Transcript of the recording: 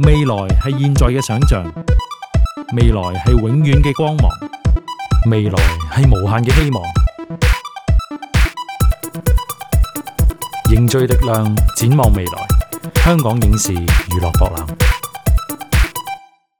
未来系现在嘅想象。未来系永远嘅光芒。未来系无限嘅希望。凝聚力量展望未来。香港影视娱乐博览。